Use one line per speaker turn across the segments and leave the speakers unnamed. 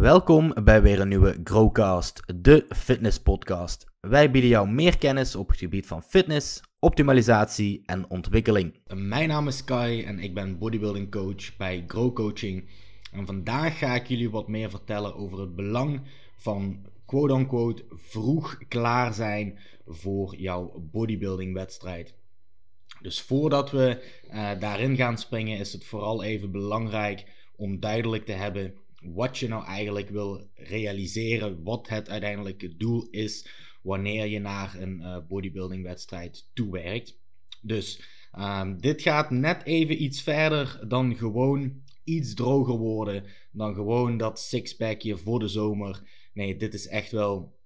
Welkom bij weer een nieuwe Growcast, de fitness podcast. Wij bieden jou meer kennis op het gebied van fitness, optimalisatie en ontwikkeling. Mijn naam is Kai en ik ben bodybuilding coach bij Grow Coaching. En vandaag ga ik jullie wat meer vertellen over het belang van quote-unquote vroeg klaar zijn voor jouw bodybuilding wedstrijd. Dus voordat we uh, daarin gaan springen is het vooral even belangrijk om duidelijk te hebben wat je nou eigenlijk wil realiseren, wat het uiteindelijke doel is wanneer je naar een uh, bodybuilding wedstrijd toewerkt. Dus um, dit gaat net even iets verder dan gewoon iets droger worden, dan gewoon dat sixpackje voor de zomer. Nee, dit is echt wel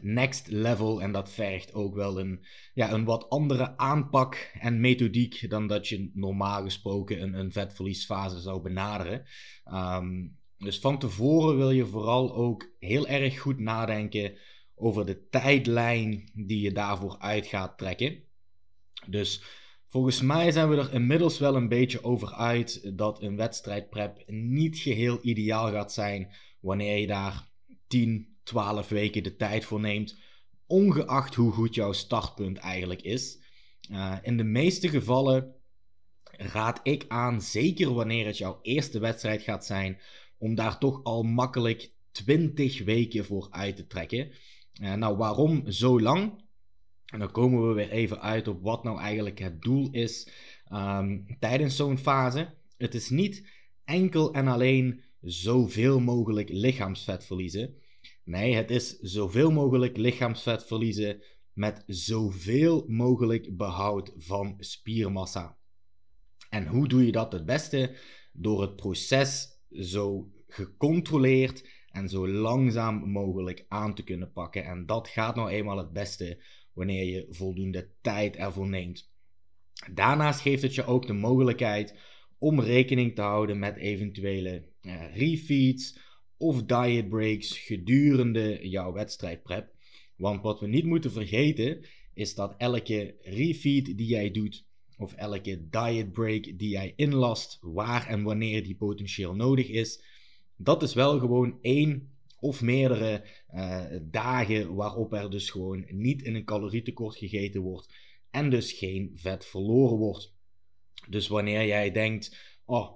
next level en dat vergt ook wel een, ja, een wat andere aanpak en methodiek dan dat je normaal gesproken een, een vetverliesfase zou benaderen. Um, dus van tevoren wil je vooral ook heel erg goed nadenken over de tijdlijn die je daarvoor uit gaat trekken. Dus volgens mij zijn we er inmiddels wel een beetje over uit dat een wedstrijdprep niet geheel ideaal gaat zijn wanneer je daar 10, 12 weken de tijd voor neemt, ongeacht hoe goed jouw startpunt eigenlijk is. Uh, in de meeste gevallen raad ik aan, zeker wanneer het jouw eerste wedstrijd gaat zijn, om daar toch al makkelijk 20 weken voor uit te trekken. Uh, nou, waarom zo lang? En dan komen we weer even uit op wat nou eigenlijk het doel is um, tijdens zo'n fase. Het is niet enkel en alleen zoveel mogelijk lichaamsvet verliezen. Nee, het is zoveel mogelijk lichaamsvet verliezen met zoveel mogelijk behoud van spiermassa. En hoe doe je dat het beste? Door het proces zo gecontroleerd en zo langzaam mogelijk aan te kunnen pakken. En dat gaat nou eenmaal het beste wanneer je voldoende tijd ervoor neemt. Daarnaast geeft het je ook de mogelijkheid om rekening te houden met eventuele uh, refeeds of diet breaks gedurende jouw wedstrijdprep. Want wat we niet moeten vergeten is dat elke refeed die jij doet of elke diet break die jij inlast, waar en wanneer die potentieel nodig is, dat is wel gewoon één of meerdere uh, dagen waarop er dus gewoon niet in een calorietekort gegeten wordt en dus geen vet verloren wordt. Dus wanneer jij denkt, oh,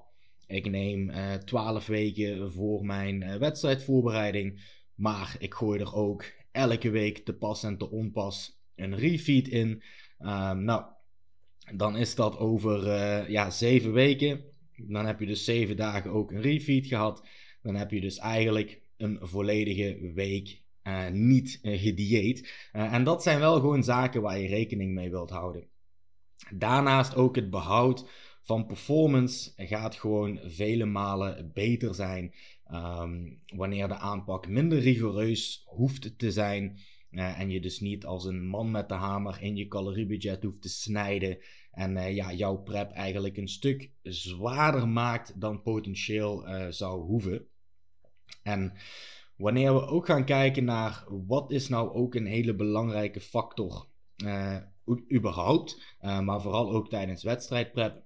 ik neem uh, eh, 12 weken voor mijn uh, wedstrijdvoorbereiding, maar ik gooi er ook elke week te pas en te onpas een refeed in. Um, nou, dan is dat over ja, 7 weken. Dan heb je dus 7 dagen ook een refeed gehad dan heb je dus eigenlijk een volledige week uh, niet uh, gedieet. Uh, en dat zijn wel gewoon zaken waar je rekening mee wilt houden. Daarnaast ook het behoud van performance gaat gewoon vele malen beter zijn um, wanneer de aanpak minder rigoureus hoeft te zijn. en je dus niet als een man met de hamer in je caloriebudget hoeft te snijden. En ja, jouw prep eigenlijk een stuk zwaarder maakt dan potentieel zou hoeven. En wanneer we ook gaan kijken naar wat is nou ook een hele belangrijke factor uh, überhaupt, maar vooral ook tijdens wedstrijdprep.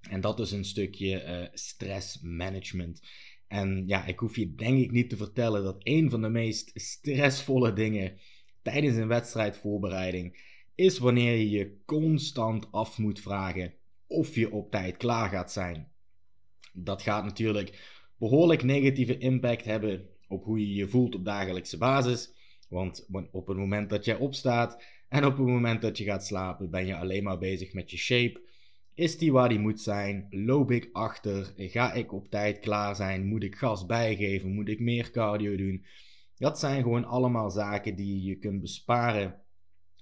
En dat is een stukje stressmanagement. En ja, ik hoef je denk ik niet te vertellen dat een van de meest stressvolle dingen tijdens een wedstrijdvoorbereiding is wanneer je je constant af moet vragen of je op tijd klaar gaat zijn. Dat gaat natuurlijk behoorlijk negatieve impact hebben op hoe je je voelt op dagelijkse basis. Want op het moment dat jij opstaat en op het moment dat je gaat slapen, ben je alleen maar bezig met je shape. Is die waar die moet zijn? Loop ik achter? Ga ik op tijd klaar zijn? Moet ik gas bijgeven? Moet ik meer cardio doen? Dat zijn gewoon allemaal zaken die je kunt besparen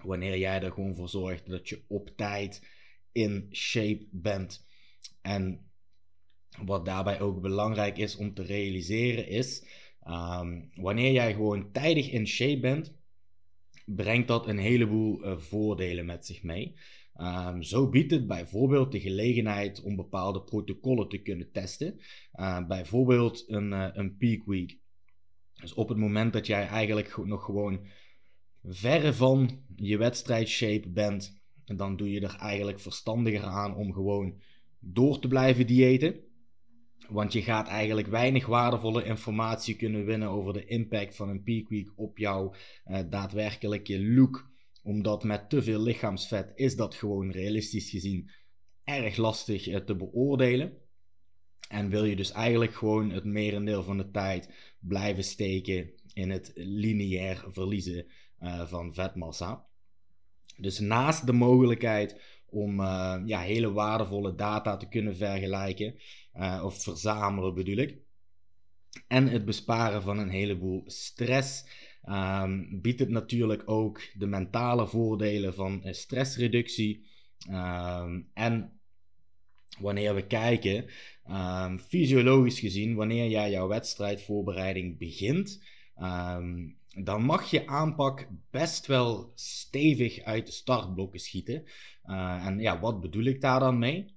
wanneer jij er gewoon voor zorgt dat je op tijd in shape bent. En wat daarbij ook belangrijk is om te realiseren is, um, wanneer jij gewoon tijdig in shape bent, brengt dat een heleboel uh, voordelen met zich mee. Um, zo biedt het bijvoorbeeld de gelegenheid om bepaalde protocollen te kunnen testen. Uh, bijvoorbeeld een, uh, een peak week. Dus op het moment dat jij eigenlijk nog gewoon verre van je wedstrijdshape bent, dan doe je er eigenlijk verstandiger aan om gewoon door te blijven diëten. Want je gaat eigenlijk weinig waardevolle informatie kunnen winnen over de impact van een peak week op jouw uh, daadwerkelijke look. Omdat met te veel lichaamsvet is dat gewoon realistisch gezien erg lastig uh, te beoordelen. En wil je dus eigenlijk gewoon het merendeel van de tijd blijven steken in het lineair verliezen uh, van vetmassa. Dus naast de mogelijkheid om uh, ja, hele waardevolle data te kunnen vergelijken, uh, of verzamelen bedoel ik, en het besparen van een heleboel stress, um, biedt het natuurlijk ook de mentale voordelen van stressreductie. Um, en wanneer we kijken, um, fysiologisch gezien, wanneer jij jouw wedstrijdvoorbereiding begint, dan mag je aanpak best wel stevig uit de startblokken schieten. Uh, en ja, wat bedoel ik daar dan mee?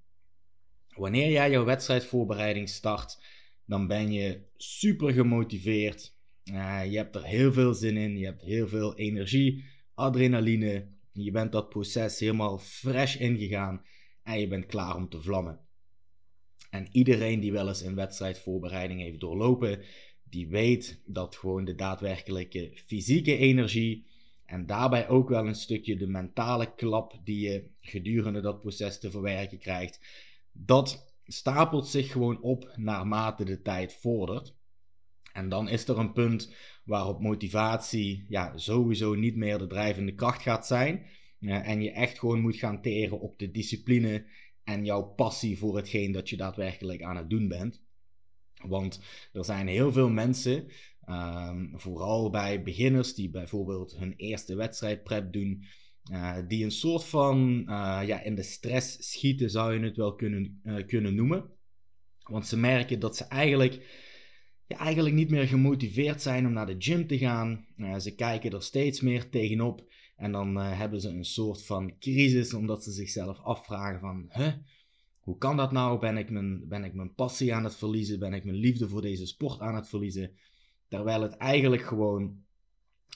Wanneer jij jouw wedstrijdvoorbereiding start, dan ben je super gemotiveerd. Uh, je hebt er heel veel zin in, je hebt heel veel energie, adrenaline. Je bent dat proces helemaal fresh ingegaan en je bent klaar om te vlammen. En iedereen die wel eens een wedstrijdvoorbereiding heeft doorlopen, die weet dat gewoon de daadwerkelijke fysieke energie en daarbij ook wel een stukje de mentale klap die je gedurende dat proces te verwerken krijgt, dat stapelt zich gewoon op naarmate de tijd vordert. En dan is er een punt waarop motivatie ja, sowieso niet meer de drijvende kracht gaat zijn. en je echt gewoon moet gaan teren op de discipline en jouw passie voor hetgeen dat je daadwerkelijk aan het doen bent. Want er zijn heel veel mensen, um, vooral bij beginners die bijvoorbeeld hun eerste wedstrijd prep doen, uh, die een soort van uh, ja, in de stress schieten, zou je het wel kunnen, uh, kunnen noemen. Want ze merken dat ze eigenlijk, ja, eigenlijk niet meer gemotiveerd zijn om naar de gym te gaan. ze kijken er steeds meer tegenop. En dan hebben ze een soort van crisis, omdat ze zichzelf afvragen van... hoe kan dat nou? Ben ik, mijn, ben ik mijn passie aan het verliezen? Ben ik mijn liefde voor deze sport aan het verliezen? Terwijl het eigenlijk gewoon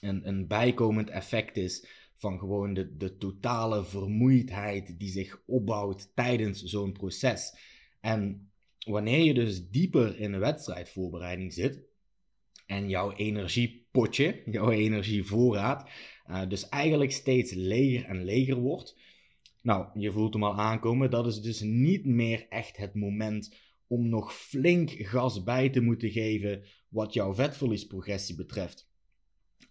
een, een bijkomend effect is van gewoon de, de totale vermoeidheid die zich opbouwt tijdens zo'n proces. En wanneer je dus dieper in de wedstrijdvoorbereiding zit en jouw energiepotje, jouw energievoorraad, uh, dus eigenlijk steeds leger en leger wordt, nou, je voelt hem al aankomen. Dat is dus niet meer echt het moment om nog flink gas bij te moeten geven wat jouw vetverliesprogressie betreft.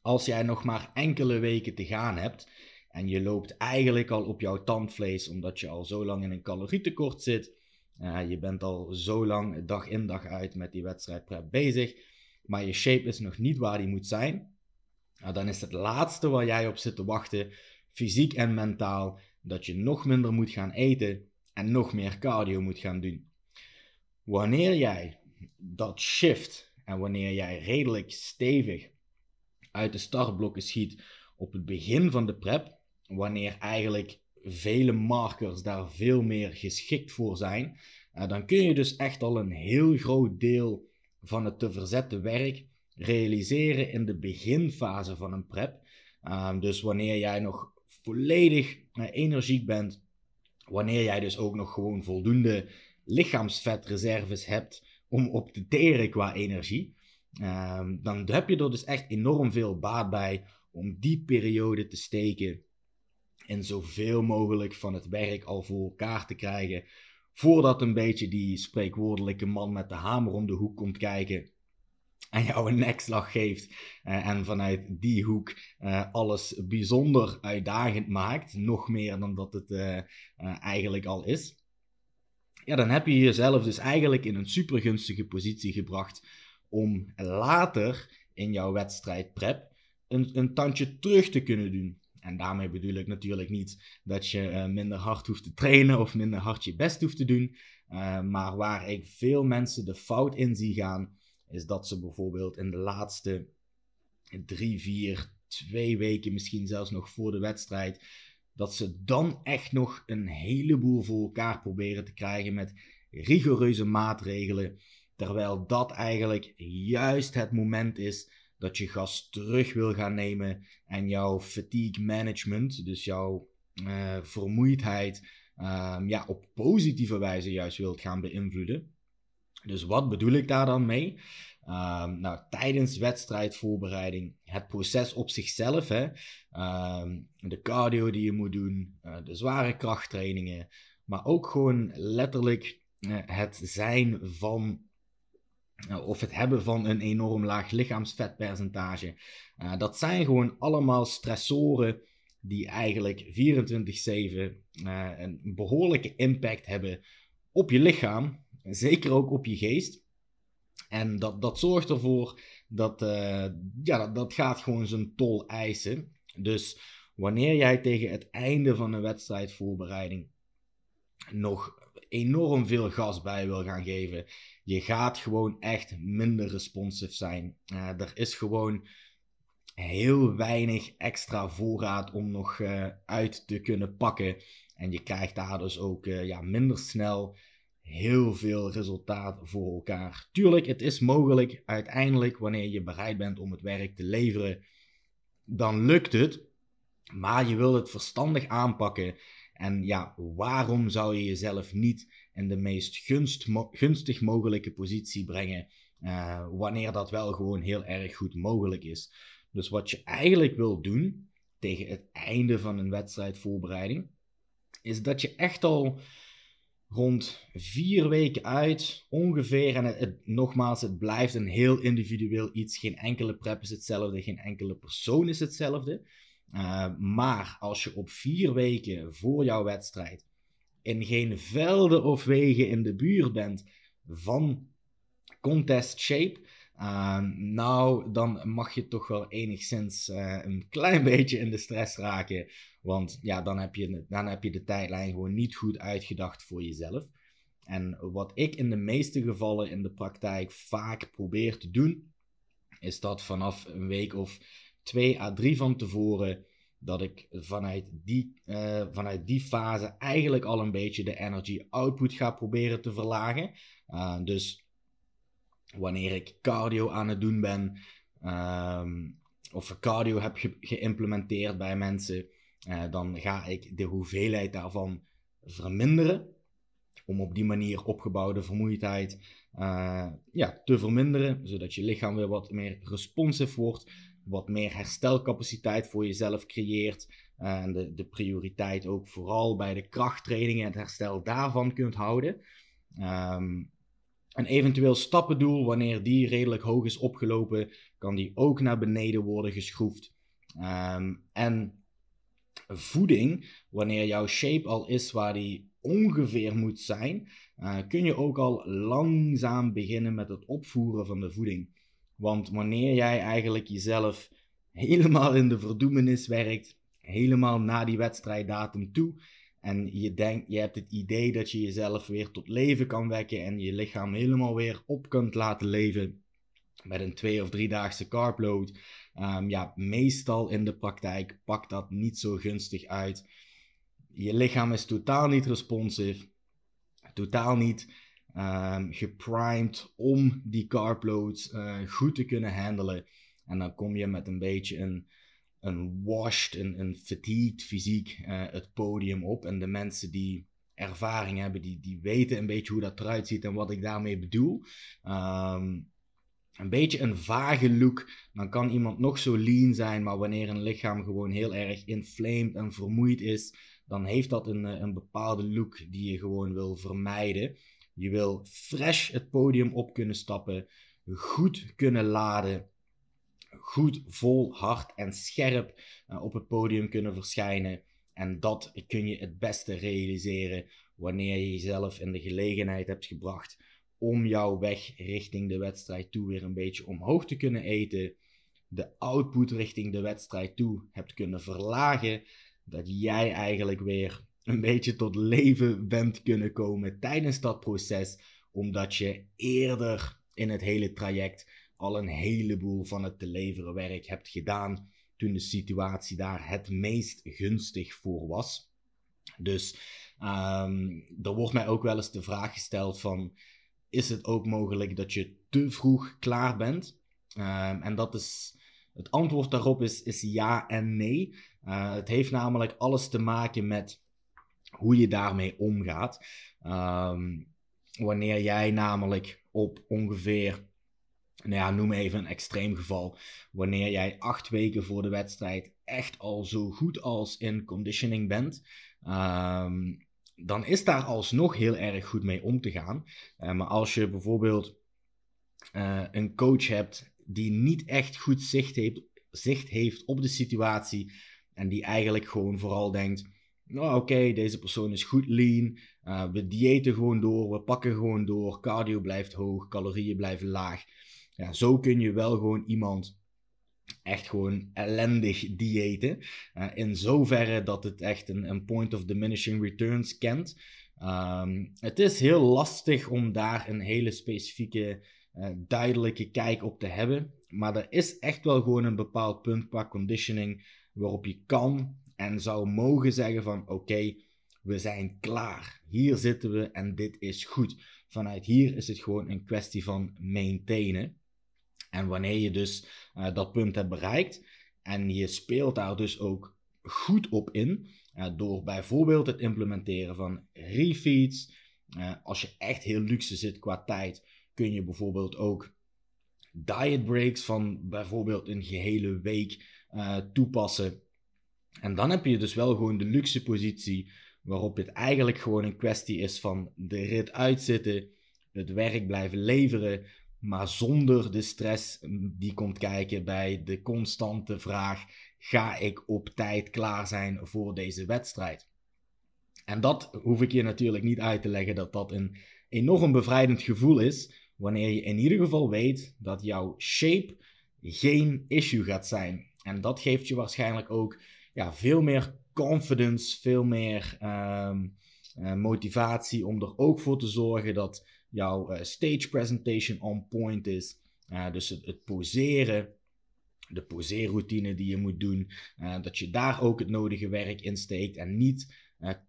Als jij nog maar enkele weken te gaan hebt en je loopt eigenlijk al op jouw tandvlees omdat je al zo lang in een calorietekort zit, uh, je bent al zo lang dag in dag uit met die wedstrijdprep bezig, maar je shape is nog niet waar die moet zijn, nou, dan is het laatste waar jij op zit te wachten, fysiek en mentaal, dat je nog minder moet gaan eten en nog meer cardio moet gaan doen. Wanneer jij dat shift en wanneer jij redelijk stevig uit de startblokken schiet op het begin van de prep, wanneer eigenlijk vele markers daar veel meer geschikt voor zijn, eh, dan kun je dus echt al een heel groot deel van het te verzetten werk realiseren in de beginfase van een prep. Ehm, dus wanneer jij nog volledig energiek bent, wanneer jij dus ook nog gewoon voldoende lichaamsvetreserves hebt om op te teren qua energie, um, dan heb je er dus echt enorm veel baat bij om die periode te steken en zoveel mogelijk van het werk al voor elkaar te krijgen, voordat een beetje die spreekwoordelijke man met de hamer om de hoek komt kijken en jou een nekslag geeft uh, en vanuit die hoek uh, alles bijzonder uitdagend maakt, nog meer dan dat het uh, eigenlijk al is, ja, dan heb je jezelf dus eigenlijk in een super gunstige positie gebracht om later in jouw wedstrijd prep een, een tandje terug te kunnen doen. En daarmee bedoel ik natuurlijk niet dat je minder hard hoeft te trainen of minder hard je best hoeft te doen, maar waar ik veel mensen de fout in zie gaan, is dat ze bijvoorbeeld in de laatste drie, vier, twee weken, misschien zelfs nog voor de wedstrijd, dat ze dan echt nog een heleboel voor elkaar proberen te krijgen met rigoureuze maatregelen. Terwijl dat eigenlijk juist het moment is dat je gas terug wil gaan nemen en jouw fatigue management, dus jouw uh, vermoeidheid, uh, ja, op positieve wijze juist wilt gaan beïnvloeden. Dus wat bedoel ik daar dan mee? Ehm, nou, tijdens wedstrijdvoorbereiding, het proces op zichzelf, hè, ehm, de cardio die je moet doen, uh, de zware krachttrainingen, maar ook gewoon letterlijk uh, het zijn van, uh, of het hebben van een enorm laag lichaamsvetpercentage. dat zijn gewoon allemaal stressoren die eigenlijk 24-7 een behoorlijke impact hebben op je lichaam, zeker ook op je geest. En dat, dat zorgt ervoor dat, uh, ja, dat, dat gaat gewoon zijn tol eisen. Dus wanneer jij tegen het einde van een wedstrijdvoorbereiding nog enorm veel gas bij wil gaan geven, je gaat gewoon echt minder responsive zijn. Uh, er is gewoon heel weinig extra voorraad om nog uh, uit te kunnen pakken. En je krijgt daar dus ook ja, minder snel heel veel resultaat voor elkaar. Tuurlijk, het is mogelijk uiteindelijk wanneer je bereid bent om het werk te leveren, dan lukt het. Maar je wil het verstandig aanpakken. En ja, waarom zou je jezelf niet in de meest gunst, gunstig mogelijke positie brengen, uh, wanneer dat wel gewoon heel erg goed mogelijk is? Dus wat je eigenlijk wil doen tegen het einde van een wedstrijdvoorbereiding, is dat je echt al rond vier weken uit ongeveer. En het, nogmaals, het blijft een heel individueel iets. Geen enkele prep is hetzelfde, geen enkele persoon is hetzelfde. Uh, maar als je op vier weken voor jouw wedstrijd in geen velden of wegen in de buurt bent van contest shape, Ehm, nou, dan mag je toch wel enigszins uh, een klein beetje in de stress raken. Want ja, dan heb, je, dan heb je de tijdlijn gewoon niet goed uitgedacht voor jezelf. En wat ik in de meeste gevallen in de praktijk vaak probeer te doen, is dat vanaf een week of twee à drie van tevoren, dat ik vanuit die, uh, vanuit die fase eigenlijk al een beetje de energy output ga proberen te verlagen. Uh, dus wanneer ik cardio aan het doen ben, um, of cardio heb ge geïmplementeerd bij mensen, uh, dan ga ik de hoeveelheid daarvan verminderen. Om op die manier opgebouwde vermoeidheid uh, ja, te verminderen, zodat je lichaam weer wat meer responsive wordt, wat meer herstelcapaciteit voor jezelf creëert. Uh, en de, de prioriteit ook vooral bij de krachttrainingen en het herstel daarvan kunt houden. Um, een eventueel stappendoel, wanneer die redelijk hoog is opgelopen, kan die ook naar beneden worden geschroefd. Um, en voeding, wanneer jouw shape al is waar die ongeveer moet zijn, uh, kun je ook al langzaam beginnen met het opvoeren van de voeding. Want wanneer jij eigenlijk jezelf helemaal in de verdoemenis werkt, helemaal na die wedstrijddatum toe, en je, denkt, je hebt het idee dat je jezelf weer tot leven kan wekken en je lichaam helemaal weer op kunt laten leven met een twee of driedaagse carbload. Um, ja, meestal in de praktijk pakt dat niet zo gunstig uit. Je lichaam is totaal niet responsive, totaal niet um, geprimed om die carbloads uh, goed te kunnen handelen. En dan kom je met een beetje een een washed, een, een fatigued fysiek uh, het podium op. En de mensen die ervaring hebben, die, die weten een beetje hoe dat eruit ziet en wat ik daarmee bedoel. Um, een beetje een vage look. Dan kan iemand nog zo lean zijn, maar wanneer een lichaam gewoon heel erg inflamed en vermoeid is, dan heeft dat een, eh, een bepaalde look die je gewoon wil vermijden. Je wil fresh het podium op kunnen stappen, goed kunnen laden goed, vol, hard en scherp uh, op het podium kunnen verschijnen. En dat kun je het beste realiseren wanneer je jezelf in de gelegenheid hebt gebracht om jouw weg richting de wedstrijd toe weer een beetje omhoog te kunnen eten. De output richting de wedstrijd toe hebt kunnen verlagen. Dat jij eigenlijk weer een beetje tot leven bent kunnen komen tijdens dat proces. Omdat je eerder in het hele traject al een heleboel van het te leveren werk hebt gedaan toen de situatie daar het meest gunstig voor was. Dus um, er wordt mij ook wel eens de vraag gesteld van, is het ook mogelijk dat je te vroeg klaar bent? Um, en dat is, het antwoord daarop is, is ja en nee. Uh, het heeft namelijk alles te maken met hoe je daarmee omgaat. Um, wanneer jij namelijk op ongeveer, nou ja, noem even een extreem geval, wanneer jij acht weken voor de wedstrijd echt al zo goed als in conditioning bent, ehm, dan is daar alsnog heel erg goed mee om te gaan. Uh, maar als je bijvoorbeeld uh, een coach hebt die niet echt goed zicht heeft, zicht heeft op de situatie en die eigenlijk gewoon vooral denkt, nou oké, deze persoon is goed lean, uh, we diëten gewoon door, we pakken gewoon door, cardio blijft hoog, calorieën blijven laag. Ja, zo kun je wel gewoon iemand echt gewoon ellendig diëten. Uh, in zoverre dat het echt een, een, point of diminishing returns kent. Um, het is heel lastig om daar een hele specifieke, uh, duidelijke kijk op te hebben. Maar er is echt wel gewoon een bepaald punt qua conditioning waarop je kan en zou mogen zeggen van oké, we zijn klaar. Hier zitten we en dit is goed. Vanuit hier is het gewoon een kwestie van maintainen. En wanneer je dus uh, dat punt hebt bereikt en je speelt daar dus ook goed op in, uh, door bijvoorbeeld het implementeren van refeeds. Uh, als je echt heel luxe zit qua tijd, kun je bijvoorbeeld ook diet breaks van bijvoorbeeld een gehele week toepassen. En dan heb je dus wel gewoon de luxe positie waarop het eigenlijk gewoon een kwestie is van de rit uitzitten, het werk blijven leveren, maar zonder de stress die komt kijken bij de constante vraag: ga ik op tijd klaar zijn voor deze wedstrijd? En dat hoef ik je natuurlijk niet uit te leggen dat dat een enorm bevrijdend gevoel is, wanneer je in ieder geval weet dat jouw shape geen issue gaat zijn. En dat geeft je waarschijnlijk ook ja, veel meer confidence, veel meer um, uh, motivatie om er ook voor te zorgen dat jouw uh, stage presentation on point is. Uh, dus het, poseren, de poseerroutine die je moet doen, dat je daar ook het nodige werk in steekt en niet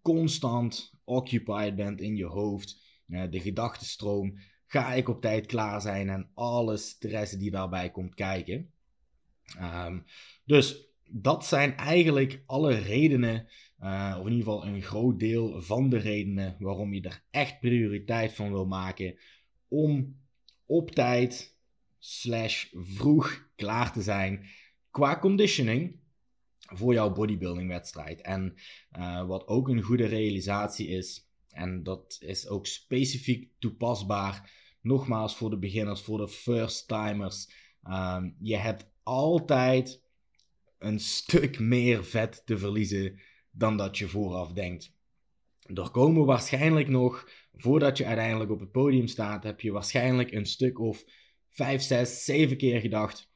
constant occupied bent in je hoofd. de gedachtenstroom, ga ik op tijd klaar zijn en alle stress die daarbij komt kijken. Um, dus dat zijn eigenlijk alle redenen, uh, of in ieder geval een groot deel van de redenen waarom je er echt prioriteit van wil maken om op tijd slash vroeg klaar te zijn qua conditioning voor jouw bodybuilding wedstrijd. En uh, wat ook een goede realisatie is, en dat is ook specifiek toepasbaar, nogmaals voor de beginners, voor de first timers, um, je hebt altijd een stuk meer vet te verliezen dan dat je vooraf denkt. Er komen waarschijnlijk nog, voordat je uiteindelijk op het podium staat, heb je waarschijnlijk een stuk of 5, 6, 7 keer gedacht.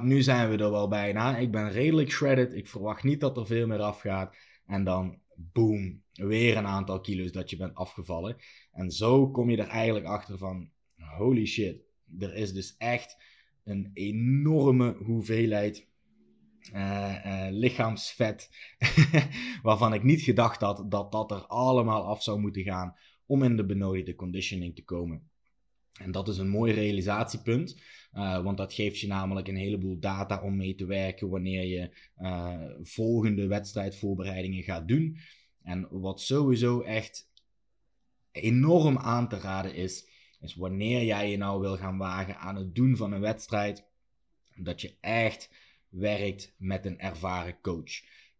nu zijn we er wel bijna. Ik ben redelijk shredded. Ik verwacht niet dat er veel meer afgaat. En dan, boom, weer een aantal kilo's dat je bent afgevallen. En zo kom je er eigenlijk achter van, holy shit, er is dus echt een enorme hoeveelheid uh, lichaamsvet, waarvan ik niet gedacht had dat dat er allemaal af zou moeten gaan om in de benodigde conditioning te komen. En dat is een mooi realisatiepunt, uh, want dat geeft je namelijk een heleboel data om mee te werken wanneer je volgende wedstrijdvoorbereidingen gaat doen. En wat sowieso echt enorm aan te raden is, is wanneer jij je nou wil gaan wagen aan het doen van een wedstrijd, dat je echt werkt met een ervaren coach.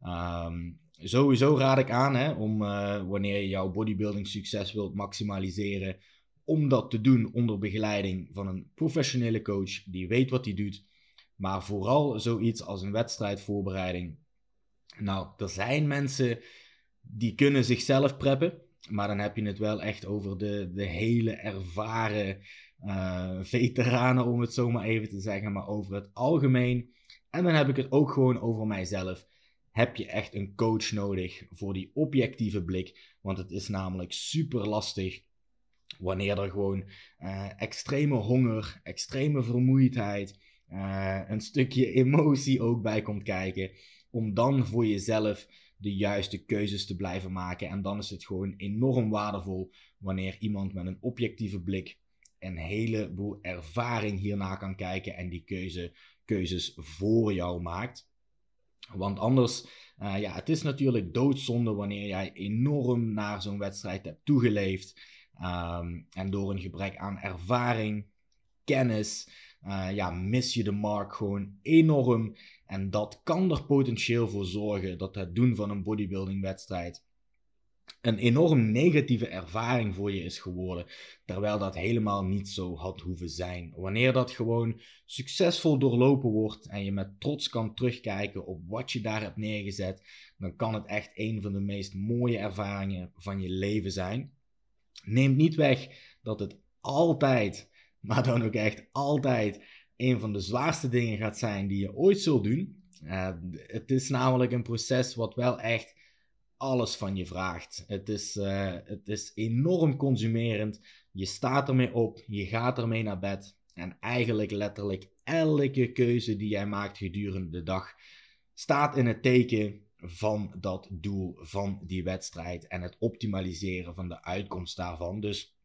Um, sowieso raad ik aan hè, om uh, wanneer je jouw bodybuilding succes wilt maximaliseren, om dat te doen onder begeleiding van een professionele coach die weet wat hij doet. Maar vooral zoiets als een wedstrijdvoorbereiding. Nou, er zijn mensen die kunnen zichzelf preppen. Maar dan heb je het wel echt over de, de hele ervaren uh, veteranen, om het zo maar even te zeggen. Maar over het algemeen en dan heb ik het ook gewoon over mijzelf. Heb je echt een coach nodig voor die objectieve blik? Want het is namelijk super lastig wanneer er gewoon uh, extreme honger, extreme vermoeidheid, uh, een stukje emotie ook bij komt kijken. Om dan voor jezelf de juiste keuzes te blijven maken. En dan is het gewoon enorm waardevol wanneer iemand met een objectieve blik een heleboel ervaring hierna kan kijken en die keuze keuzes voor jou maakt. Want anders, uh, ja, het is natuurlijk doodzonde wanneer jij enorm naar zo'n wedstrijd hebt toegeleefd. Ehm, en door een gebrek aan ervaring, kennis, uh, ja, mis je de markt gewoon enorm. En dat kan er potentieel voor zorgen dat het doen van een bodybuilding wedstrijd een enorm negatieve ervaring voor je is geworden, terwijl dat helemaal niet zo had hoeven zijn. Wanneer dat gewoon succesvol doorlopen wordt en je met trots kan terugkijken op wat je daar hebt neergezet, dan kan het echt een van de meest mooie ervaringen van je leven zijn. Neemt niet weg dat het altijd, maar dan ook echt altijd, een van de zwaarste dingen gaat zijn die je ooit zult doen. Uh, het is namelijk een proces wat wel echt alles van je vraagt. Het is, uh, het is enorm consumerend. Je staat ermee op, je gaat ermee naar bed. En eigenlijk letterlijk elke keuze die jij maakt gedurende de dag staat in het teken van dat doel van die wedstrijd en het optimaliseren van de uitkomst daarvan. Dus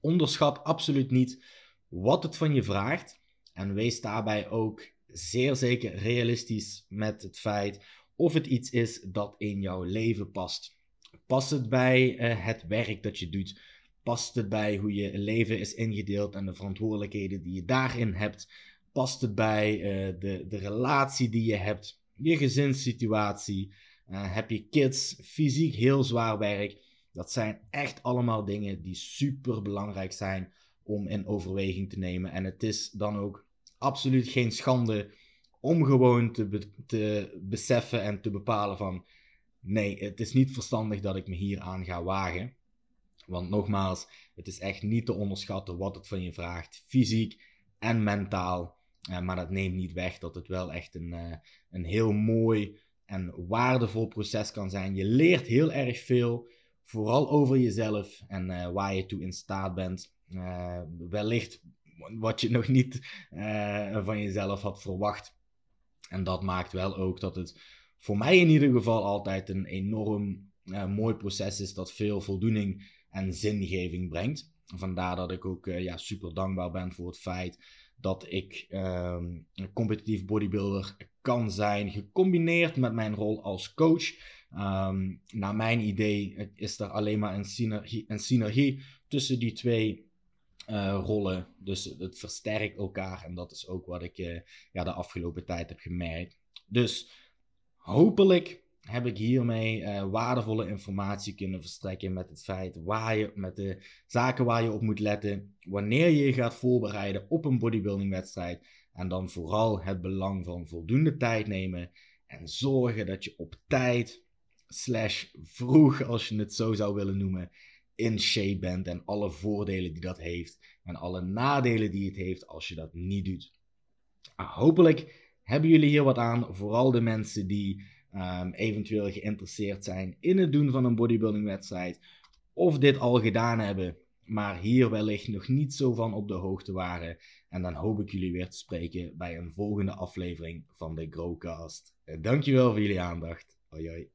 onderschat absoluut niet wat het van je vraagt en wees daarbij ook zeer zeker realistisch met het feit of het iets is dat in jouw leven past. Past het bij uh, het werk dat je doet? Past het bij hoe je leven is ingedeeld en de verantwoordelijkheden die je daarin hebt? Past het bij uh, de, de relatie die je hebt, je gezinssituatie? Uh, heb je kids, fysiek heel zwaar werk? Dat zijn echt allemaal dingen die super belangrijk zijn om in overweging te nemen. En het is dan ook absoluut geen schande om gewoon te, beseffen en te bepalen van nee, het is niet verstandig dat ik me hier aan ga wagen. Want nogmaals, het is echt niet te onderschatten wat het van je vraagt, fysiek en mentaal. Uh, maar dat neemt niet weg dat het wel echt een, uh, een heel mooi en waardevol proces kan zijn. Je leert heel erg veel, vooral over jezelf en uh, waar je toe in staat bent. wellicht wat je nog niet van jezelf had verwacht. En dat maakt wel ook dat het voor mij in ieder geval altijd een enorm mooi proces is dat veel voldoening en zingeving brengt. Vandaar dat ik ook uh, ja, super dankbaar ben voor het feit dat ik um, een competitief bodybuilder kan zijn, gecombineerd met mijn rol als coach. Um, naar mijn idee is er alleen maar een synergie, een synergie tussen die twee uh, rollen. Dus het versterkt elkaar en dat is ook wat ik uh, ja, de afgelopen tijd heb gemerkt. Dus hopelijk heb ik hiermee uh, waardevolle informatie kunnen verstrekken met het feit waar je, met de zaken waar je op moet letten wanneer je je gaat voorbereiden op een bodybuilding wedstrijd. En dan vooral het belang van voldoende tijd nemen en zorgen dat je op tijd, slash vroeg als je het zo zou willen noemen, in shape bent en alle voordelen die dat heeft en alle nadelen die het heeft als je dat niet doet. Ah, hopelijk hebben jullie hier wat aan, vooral de mensen die um, eventueel geïnteresseerd zijn in het doen van een bodybuilding wedstrijd of dit al gedaan hebben, maar hier wellicht nog niet zo van op de hoogte waren. En dan hoop ik jullie weer te spreken bij een volgende aflevering van de Growcast. Dankjewel voor jullie aandacht. Hoi.